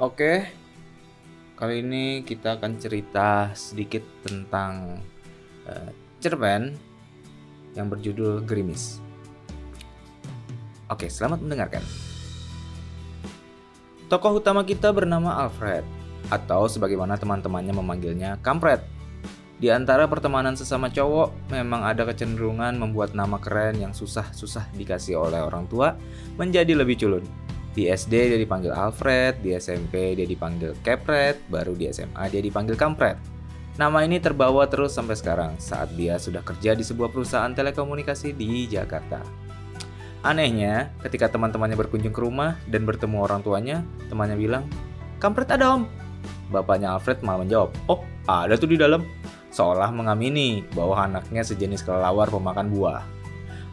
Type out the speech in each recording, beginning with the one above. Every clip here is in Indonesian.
Oke, kali ini kita akan cerita sedikit tentang uh, cerpen yang berjudul Gerimis. Oke, selamat mendengarkan. Tokoh utama kita bernama Alfred, atau sebagaimana teman-temannya memanggilnya, Kampret. Di antara pertemanan sesama cowok, memang ada kecenderungan membuat nama keren yang susah-susah dikasih oleh orang tua menjadi lebih culun. Di SD dia dipanggil Alfred, di SMP dia dipanggil Kepret, baru di SMA dia dipanggil Kampret. Nama ini terbawa terus sampai sekarang saat dia sudah kerja di sebuah perusahaan telekomunikasi di Jakarta. Anehnya, ketika teman-temannya berkunjung ke rumah dan bertemu orang tuanya, temannya bilang, Kampret ada om. Bapaknya Alfred malah menjawab, oh ada tuh di dalam. Seolah mengamini bahwa anaknya sejenis kelelawar pemakan buah.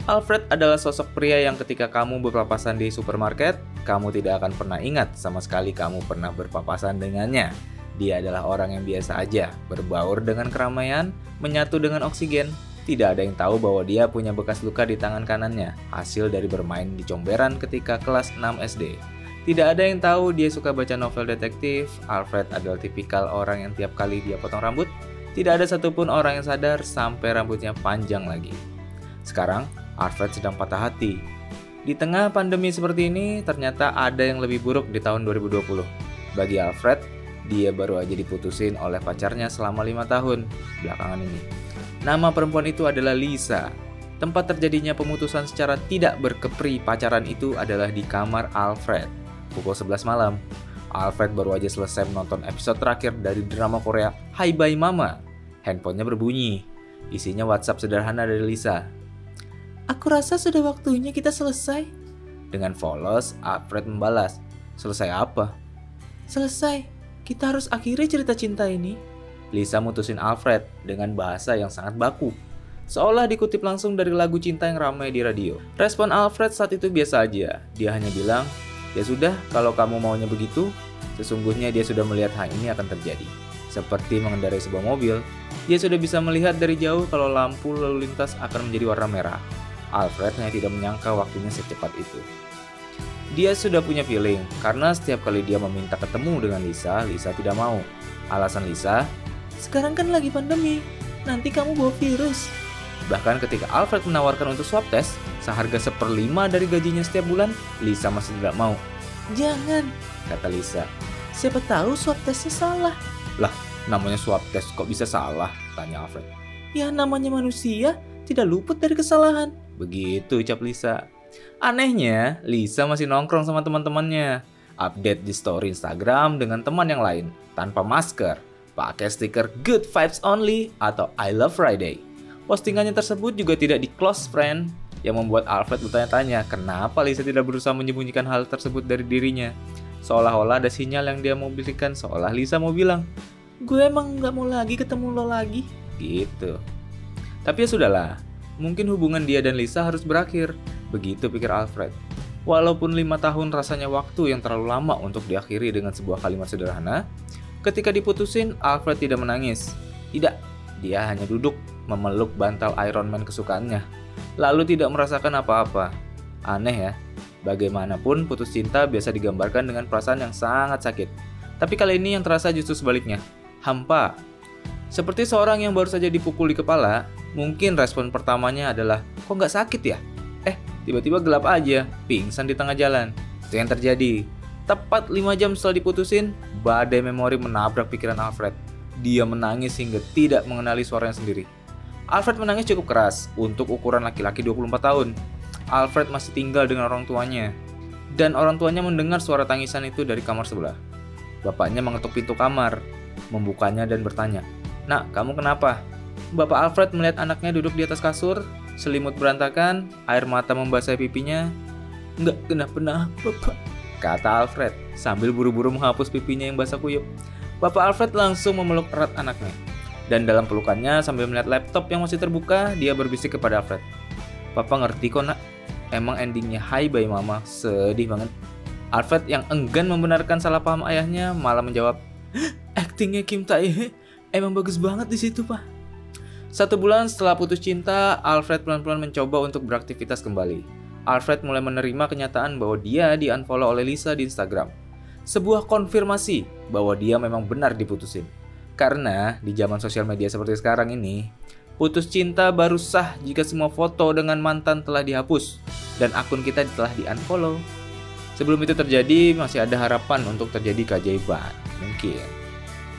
Alfred adalah sosok pria yang ketika kamu berpapasan di supermarket, kamu tidak akan pernah ingat sama sekali kamu pernah berpapasan dengannya. Dia adalah orang yang biasa aja, berbaur dengan keramaian, menyatu dengan oksigen. Tidak ada yang tahu bahwa dia punya bekas luka di tangan kanannya, hasil dari bermain di comberan ketika kelas 6 SD. Tidak ada yang tahu dia suka baca novel detektif, Alfred adalah tipikal orang yang tiap kali dia potong rambut, tidak ada satupun orang yang sadar sampai rambutnya panjang lagi. Sekarang, Alfred sedang patah hati. Di tengah pandemi seperti ini, ternyata ada yang lebih buruk di tahun 2020. Bagi Alfred, dia baru aja diputusin oleh pacarnya selama lima tahun belakangan ini. Nama perempuan itu adalah Lisa. Tempat terjadinya pemutusan secara tidak berkepri pacaran itu adalah di kamar Alfred. Pukul 11 malam, Alfred baru aja selesai menonton episode terakhir dari drama Korea Hai Bye Mama. Handphonenya berbunyi. Isinya WhatsApp sederhana dari Lisa. Aku rasa sudah waktunya kita selesai. Dengan polos, Alfred membalas. Selesai apa? Selesai. Kita harus akhiri cerita cinta ini. Lisa mutusin Alfred dengan bahasa yang sangat baku. Seolah dikutip langsung dari lagu cinta yang ramai di radio. Respon Alfred saat itu biasa aja. Dia hanya bilang, ya sudah kalau kamu maunya begitu, sesungguhnya dia sudah melihat hal ini akan terjadi. Seperti mengendarai sebuah mobil, dia sudah bisa melihat dari jauh kalau lampu lalu lintas akan menjadi warna merah. Alfred hanya tidak menyangka waktunya secepat itu. Dia sudah punya feeling, karena setiap kali dia meminta ketemu dengan Lisa, Lisa tidak mau. Alasan Lisa, sekarang kan lagi pandemi, nanti kamu bawa virus. Bahkan ketika Alfred menawarkan untuk swab test, seharga seperlima dari gajinya setiap bulan, Lisa masih tidak mau. Jangan, kata Lisa. Siapa tahu swab testnya salah. Lah, namanya swab test kok bisa salah? Tanya Alfred. Ya namanya manusia, tidak luput dari kesalahan. Begitu ucap Lisa. Anehnya, Lisa masih nongkrong sama teman-temannya. Update di story Instagram dengan teman yang lain, tanpa masker, pakai stiker Good Vibes Only atau I Love Friday. Postingannya tersebut juga tidak di close friend, yang membuat Alfred bertanya-tanya kenapa Lisa tidak berusaha menyembunyikan hal tersebut dari dirinya. Seolah-olah ada sinyal yang dia mau berikan, seolah Lisa mau bilang, gue emang gak mau lagi ketemu lo lagi. Gitu. Tapi ya sudahlah, mungkin hubungan dia dan Lisa harus berakhir. Begitu pikir Alfred. Walaupun lima tahun rasanya waktu yang terlalu lama untuk diakhiri dengan sebuah kalimat sederhana, ketika diputusin, Alfred tidak menangis. Tidak, dia hanya duduk memeluk bantal Iron Man kesukaannya, lalu tidak merasakan apa-apa. Aneh ya, bagaimanapun putus cinta biasa digambarkan dengan perasaan yang sangat sakit. Tapi kali ini yang terasa justru sebaliknya, hampa. Seperti seorang yang baru saja dipukul di kepala, Mungkin respon pertamanya adalah, kok nggak sakit ya? Eh, tiba-tiba gelap aja, pingsan di tengah jalan. Itu yang terjadi. Tepat 5 jam setelah diputusin, badai memori menabrak pikiran Alfred. Dia menangis hingga tidak mengenali suaranya sendiri. Alfred menangis cukup keras untuk ukuran laki-laki 24 tahun. Alfred masih tinggal dengan orang tuanya. Dan orang tuanya mendengar suara tangisan itu dari kamar sebelah. Bapaknya mengetuk pintu kamar, membukanya dan bertanya, Nak, kamu kenapa? Bapak Alfred melihat anaknya duduk di atas kasur, selimut berantakan, air mata membasahi pipinya. Enggak kenapa-napa, Pak. Kata Alfred, sambil buru-buru menghapus pipinya yang basah kuyup. Bapak Alfred langsung memeluk erat anaknya. Dan dalam pelukannya sambil melihat laptop yang masih terbuka, dia berbisik kepada Alfred. Papa ngerti kok nak, emang endingnya hai bye mama, sedih banget. Alfred yang enggan membenarkan salah paham ayahnya malah menjawab, Actingnya Kim Tae emang bagus banget di situ pak. Satu bulan setelah putus cinta, Alfred pelan-pelan mencoba untuk beraktivitas kembali. Alfred mulai menerima kenyataan bahwa dia di-unfollow oleh Lisa di Instagram. sebuah konfirmasi bahwa dia memang benar diputusin. Karena di zaman sosial media seperti sekarang ini, putus cinta baru sah jika semua foto dengan mantan telah dihapus dan akun kita telah di-unfollow. Sebelum itu terjadi, masih ada harapan untuk terjadi keajaiban. Mungkin.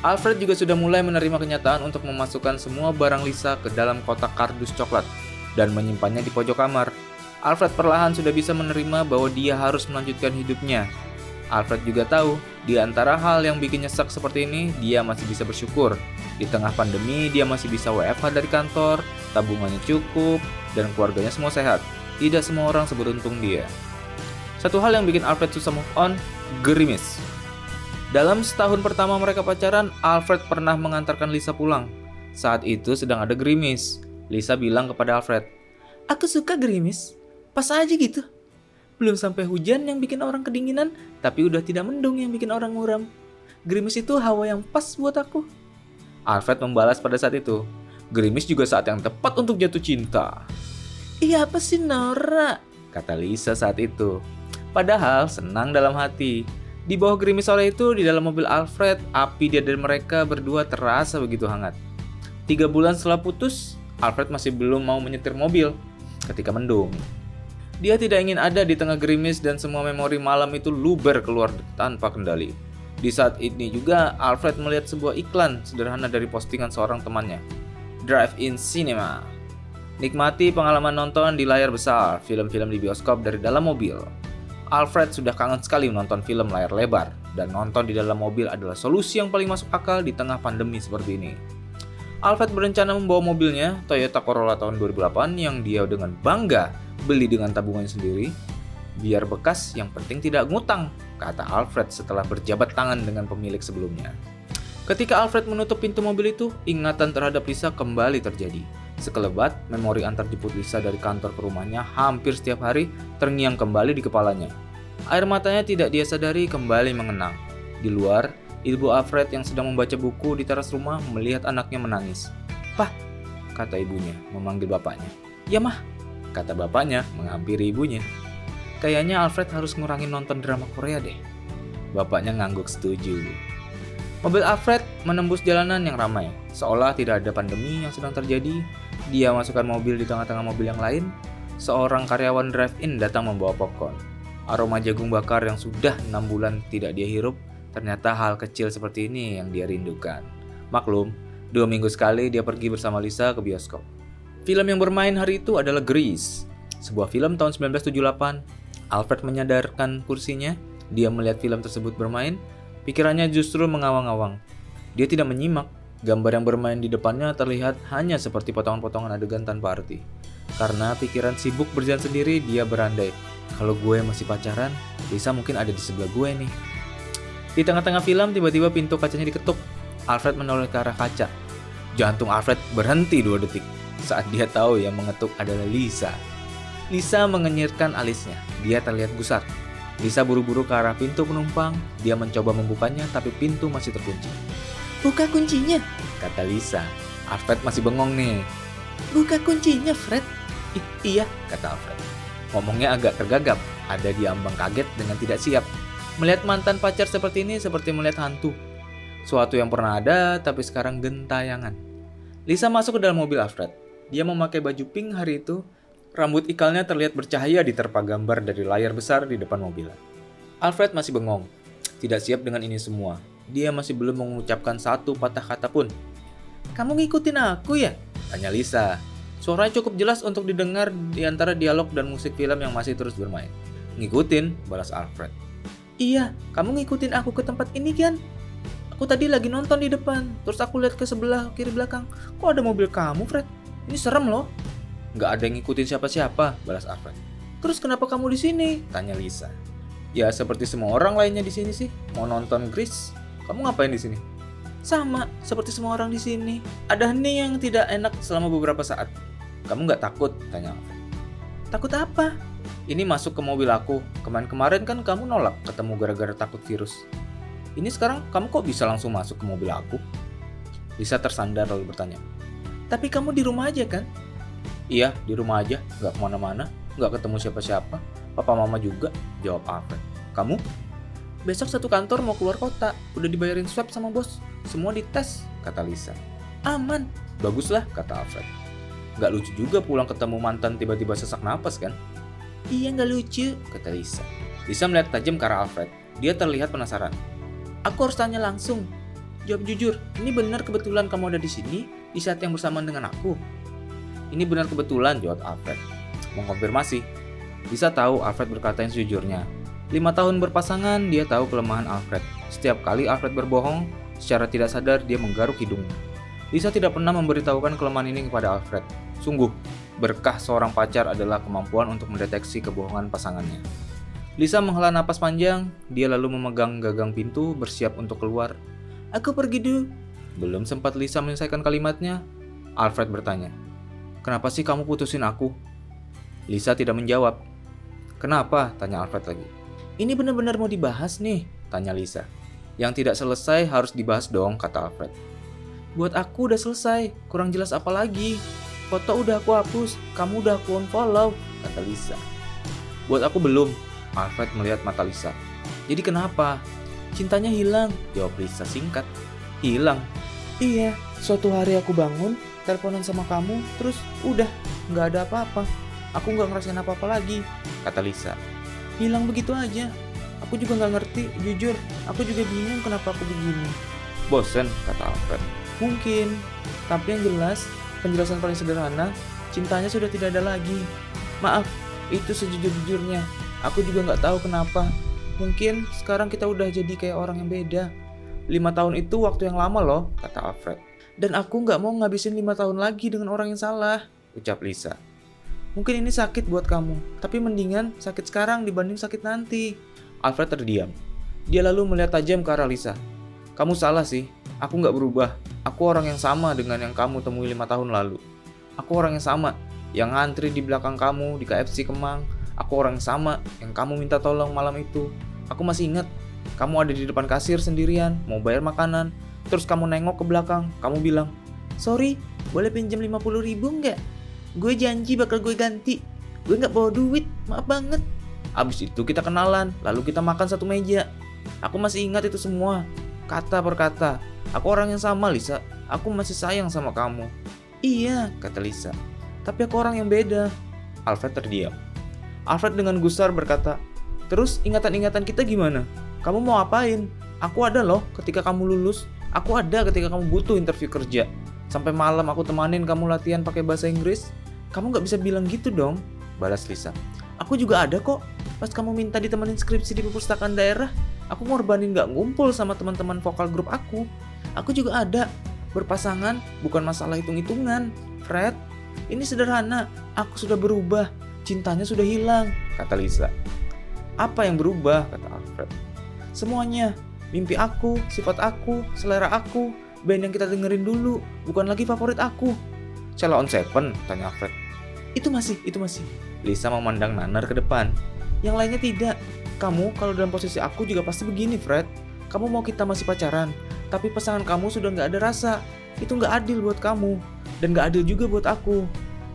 Alfred juga sudah mulai menerima kenyataan untuk memasukkan semua barang Lisa ke dalam kotak kardus coklat dan menyimpannya di pojok kamar. Alfred perlahan sudah bisa menerima bahwa dia harus melanjutkan hidupnya Alfred juga tahu, di antara hal yang bikin nyesek seperti ini, dia masih bisa bersyukur. Di tengah pandemi, dia masih bisa WFH dari kantor, tabungannya cukup, dan keluarganya semua sehat. Tidak semua orang seberuntung dia. Satu hal yang bikin Alfred susah move on, gerimis. Dalam setahun pertama mereka pacaran, Alfred pernah mengantarkan Lisa pulang. Saat itu sedang ada gerimis. Lisa bilang kepada Alfred, Aku suka gerimis, pas aja gitu. Belum sampai hujan yang bikin orang kedinginan, tapi udah tidak mendung yang bikin orang muram. Gerimis itu hawa yang pas buat aku. Alfred membalas pada saat itu. Gerimis juga saat yang tepat untuk jatuh cinta. Iya apa sih Nora? Kata Lisa saat itu. Padahal senang dalam hati. Di bawah gerimis sore itu, di dalam mobil Alfred, api dia dan mereka berdua terasa begitu hangat. Tiga bulan setelah putus, Alfred masih belum mau menyetir mobil ketika mendung. Dia tidak ingin ada di tengah gerimis dan semua memori malam itu luber keluar tanpa kendali. Di saat ini juga Alfred melihat sebuah iklan sederhana dari postingan seorang temannya. Drive-in Cinema. Nikmati pengalaman nonton di layar besar, film-film di bioskop dari dalam mobil. Alfred sudah kangen sekali menonton film layar lebar, dan nonton di dalam mobil adalah solusi yang paling masuk akal di tengah pandemi seperti ini. Alfred berencana membawa mobilnya, Toyota Corolla tahun 2008 yang dia dengan bangga beli dengan tabungannya sendiri, biar bekas yang penting tidak ngutang, kata Alfred setelah berjabat tangan dengan pemilik sebelumnya. Ketika Alfred menutup pintu mobil itu, ingatan terhadap Lisa kembali terjadi. Sekelebat, memori antar jemput Lisa dari kantor ke rumahnya hampir setiap hari terngiang kembali di kepalanya. Air matanya tidak dia sadari kembali mengenang. Di luar, ibu Alfred yang sedang membaca buku di teras rumah melihat anaknya menangis. Pah, kata ibunya, memanggil bapaknya. Ya mah, kata bapaknya menghampiri ibunya. Kayaknya Alfred harus ngurangin nonton drama Korea deh. Bapaknya ngangguk setuju. Mobil Alfred menembus jalanan yang ramai, seolah tidak ada pandemi yang sedang terjadi. Dia masukkan mobil di tengah-tengah mobil yang lain. Seorang karyawan drive-in datang membawa popcorn. Aroma jagung bakar yang sudah enam bulan tidak dia hirup, ternyata hal kecil seperti ini yang dia rindukan. Maklum, dua minggu sekali dia pergi bersama Lisa ke bioskop. Film yang bermain hari itu adalah Grease, sebuah film tahun 1978. Alfred menyadarkan kursinya, dia melihat film tersebut bermain, pikirannya justru mengawang-awang. Dia tidak menyimak, gambar yang bermain di depannya terlihat hanya seperti potongan-potongan adegan tanpa arti. Karena pikiran sibuk berjalan sendiri, dia berandai, kalau gue masih pacaran, Lisa mungkin ada di sebelah gue nih. Di tengah-tengah film, tiba-tiba pintu kacanya diketuk. Alfred menoleh ke arah kaca. Jantung Alfred berhenti dua detik saat dia tahu yang mengetuk adalah Lisa. Lisa mengenyirkan alisnya. Dia terlihat gusar. Lisa buru-buru ke arah pintu penumpang. Dia mencoba membukanya, tapi pintu masih terkunci. Buka kuncinya, kata Lisa. Alfred masih bengong nih. Buka kuncinya, Fred. I iya, kata Alfred. Ngomongnya agak tergagap. Ada di ambang kaget dengan tidak siap. Melihat mantan pacar seperti ini seperti melihat hantu. Suatu yang pernah ada, tapi sekarang gentayangan. Lisa masuk ke dalam mobil Alfred. Dia memakai baju pink hari itu. Rambut ikalnya terlihat bercahaya di terpa gambar dari layar besar di depan mobil. Alfred masih bengong, tidak siap dengan ini semua. Dia masih belum mengucapkan satu patah kata pun. Kamu ngikutin aku ya? Tanya Lisa. Suaranya cukup jelas untuk didengar di antara dialog dan musik film yang masih terus bermain. Ngikutin, balas Alfred. Iya, kamu ngikutin aku ke tempat ini kan? Aku tadi lagi nonton di depan, terus aku lihat ke sebelah kiri belakang. Kok ada mobil kamu, Fred? Ini serem loh. Nggak ada yang ngikutin siapa-siapa, balas Alfred. Terus kenapa kamu di sini? Tanya Lisa. Ya seperti semua orang lainnya di sini sih. Mau nonton Gris. Kamu ngapain di sini? Sama, seperti semua orang di sini. Ada hening yang tidak enak selama beberapa saat. Kamu nggak takut? Tanya Alfred. Takut apa? Ini masuk ke mobil aku. Kemarin-kemarin kan kamu nolak ketemu gara-gara takut virus. Ini sekarang kamu kok bisa langsung masuk ke mobil aku? Lisa tersandar lalu bertanya, tapi kamu di rumah aja kan? Iya, di rumah aja, nggak ke mana-mana, nggak ketemu siapa-siapa. Papa mama juga, jawab Alfred. Kamu? Besok satu kantor mau keluar kota, udah dibayarin swab sama bos. Semua dites, kata Lisa. Aman. Baguslah, kata Alfred. Gak lucu juga pulang ketemu mantan tiba-tiba sesak napas kan? Iya gak lucu, kata Lisa. Lisa melihat tajam ke arah Alfred. Dia terlihat penasaran. Aku harus tanya langsung. Jawab jujur, ini benar kebetulan kamu ada di sini di saat yang bersamaan dengan aku? Ini benar kebetulan, jawab Alfred. Mengkonfirmasi. Lisa tahu Alfred berkata yang sejujurnya. Lima tahun berpasangan, dia tahu kelemahan Alfred. Setiap kali Alfred berbohong, secara tidak sadar dia menggaruk hidungnya. Lisa tidak pernah memberitahukan kelemahan ini kepada Alfred. Sungguh, berkah seorang pacar adalah kemampuan untuk mendeteksi kebohongan pasangannya. Lisa menghela napas panjang, dia lalu memegang gagang pintu bersiap untuk keluar. Aku pergi dulu. Belum sempat Lisa menyelesaikan kalimatnya, Alfred bertanya, Kenapa sih kamu putusin aku? Lisa tidak menjawab. Kenapa? Tanya Alfred lagi. Ini benar-benar mau dibahas nih, tanya Lisa. Yang tidak selesai harus dibahas dong, kata Alfred. Buat aku udah selesai, kurang jelas apa lagi. Foto udah aku hapus, kamu udah aku unfollow, kata Lisa. Buat aku belum, Alfred melihat mata Lisa. Jadi kenapa? Cintanya hilang, jawab Lisa singkat. Hilang? Iya, suatu hari aku bangun, teleponan sama kamu, terus udah, nggak ada apa-apa. Aku nggak ngerasain apa-apa lagi, kata Lisa hilang begitu aja. Aku juga nggak ngerti, jujur. Aku juga bingung kenapa aku begini. Bosen, kata Alfred. Mungkin, tapi yang jelas, penjelasan paling sederhana, cintanya sudah tidak ada lagi. Maaf, itu sejujur-jujurnya. Aku juga nggak tahu kenapa. Mungkin sekarang kita udah jadi kayak orang yang beda. Lima tahun itu waktu yang lama loh, kata Alfred. Dan aku nggak mau ngabisin lima tahun lagi dengan orang yang salah, ucap Lisa. Mungkin ini sakit buat kamu, tapi mendingan sakit sekarang dibanding sakit nanti. Alfred terdiam. Dia lalu melihat tajam ke arah Lisa. Kamu salah sih, aku nggak berubah. Aku orang yang sama dengan yang kamu temui lima tahun lalu. Aku orang yang sama, yang ngantri di belakang kamu di KFC Kemang. Aku orang yang sama, yang kamu minta tolong malam itu. Aku masih ingat, kamu ada di depan kasir sendirian, mau bayar makanan. Terus kamu nengok ke belakang, kamu bilang, Sorry, boleh pinjam 50 ribu nggak? Gue janji bakal gue ganti. Gue nggak bawa duit maaf banget. Abis itu kita kenalan lalu kita makan satu meja. Aku masih ingat itu semua kata per kata. Aku orang yang sama Lisa. Aku masih sayang sama kamu. Iya kata Lisa. Tapi aku orang yang beda. Alfred terdiam. Alfred dengan gusar berkata terus ingatan-ingatan kita gimana? Kamu mau apain? Aku ada loh ketika kamu lulus. Aku ada ketika kamu butuh interview kerja. Sampai malam aku temanin kamu latihan pakai bahasa Inggris. Kamu nggak bisa bilang gitu dong, balas Lisa. Aku juga ada kok. Pas kamu minta ditemenin skripsi di perpustakaan daerah, aku ngorbanin nggak ngumpul sama teman-teman vokal grup aku. Aku juga ada. Berpasangan bukan masalah hitung-hitungan. Fred, ini sederhana. Aku sudah berubah. Cintanya sudah hilang, kata Lisa. Apa yang berubah, kata Alfred. Semuanya. Mimpi aku, sifat aku, selera aku, band yang kita dengerin dulu, bukan lagi favorit aku. Cela on Seven, tanya Alfred. Itu masih, itu masih. Lisa memandang Nanar ke depan. Yang lainnya tidak. Kamu kalau dalam posisi aku juga pasti begini, Fred. Kamu mau kita masih pacaran, tapi pasangan kamu sudah nggak ada rasa. Itu nggak adil buat kamu, dan nggak adil juga buat aku.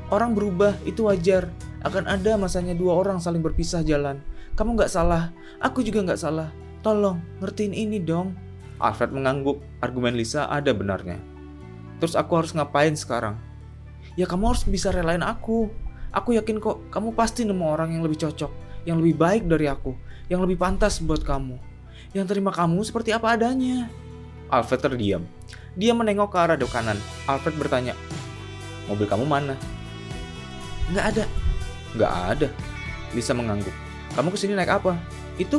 Orang berubah, itu wajar. Akan ada masanya dua orang saling berpisah jalan. Kamu nggak salah, aku juga nggak salah. Tolong, ngertiin ini dong. Alfred mengangguk, argumen Lisa ada benarnya. Terus aku harus ngapain sekarang? Ya kamu harus bisa relain aku. Aku yakin kok kamu pasti nemu orang yang lebih cocok, yang lebih baik dari aku, yang lebih pantas buat kamu. Yang terima kamu seperti apa adanya. Alfred terdiam. Dia menengok ke arah kanan. Alfred bertanya, Mobil kamu mana? Nggak ada. Nggak ada. Lisa mengangguk. Kamu ke sini naik apa? Itu?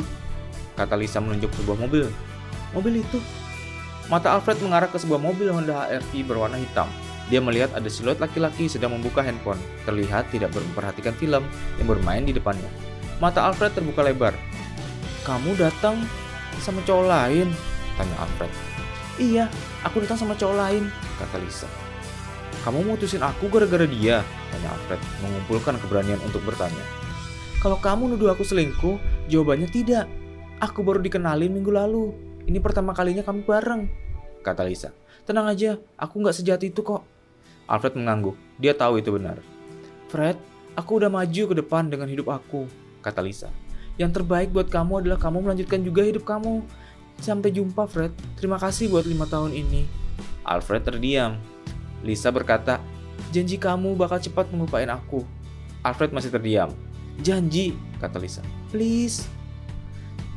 Kata Lisa menunjuk sebuah mobil mobil itu. Mata Alfred mengarah ke sebuah mobil Honda HR-V berwarna hitam. Dia melihat ada siluet laki-laki sedang membuka handphone. Terlihat tidak memperhatikan film yang bermain di depannya. Mata Alfred terbuka lebar. Kamu datang sama cowok lain? Tanya Alfred. Iya, aku datang sama cowok lain, kata Lisa. Kamu mutusin aku gara-gara dia? Tanya Alfred, mengumpulkan keberanian untuk bertanya. Kalau kamu nuduh aku selingkuh, jawabannya tidak. Aku baru dikenalin minggu lalu. Ini pertama kalinya kami bareng, kata Lisa. Tenang aja, aku nggak sejahat itu kok. Alfred mengangguk. Dia tahu itu benar. Fred, aku udah maju ke depan dengan hidup aku, kata Lisa. Yang terbaik buat kamu adalah kamu melanjutkan juga hidup kamu. Sampai jumpa, Fred. Terima kasih buat lima tahun ini. Alfred terdiam. Lisa berkata, janji kamu bakal cepat melupain aku. Alfred masih terdiam. Janji, kata Lisa. Please.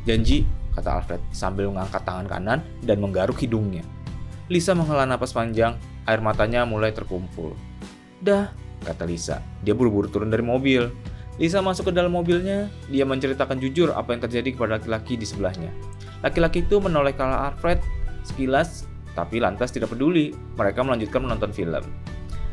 Janji, kata Alfred sambil mengangkat tangan kanan dan menggaruk hidungnya. Lisa menghela napas panjang, air matanya mulai terkumpul. Dah, kata Lisa. Dia buru-buru turun dari mobil. Lisa masuk ke dalam mobilnya, dia menceritakan jujur apa yang terjadi kepada laki-laki di sebelahnya. Laki-laki itu menoleh ke Alfred sekilas, tapi lantas tidak peduli. Mereka melanjutkan menonton film.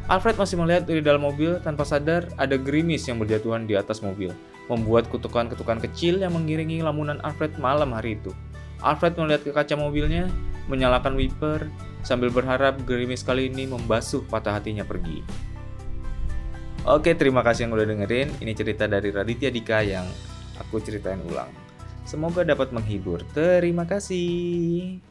Alfred masih melihat dari dalam mobil tanpa sadar ada gerimis yang berjatuhan di atas mobil, membuat kutukan-kutukan kecil yang mengiringi lamunan Alfred malam hari itu. Alfred melihat ke kaca mobilnya, menyalakan wiper, sambil berharap gerimis kali ini membasuh patah hatinya pergi. Oke, terima kasih yang udah dengerin. Ini cerita dari Raditya Dika yang aku ceritain ulang. Semoga dapat menghibur. Terima kasih.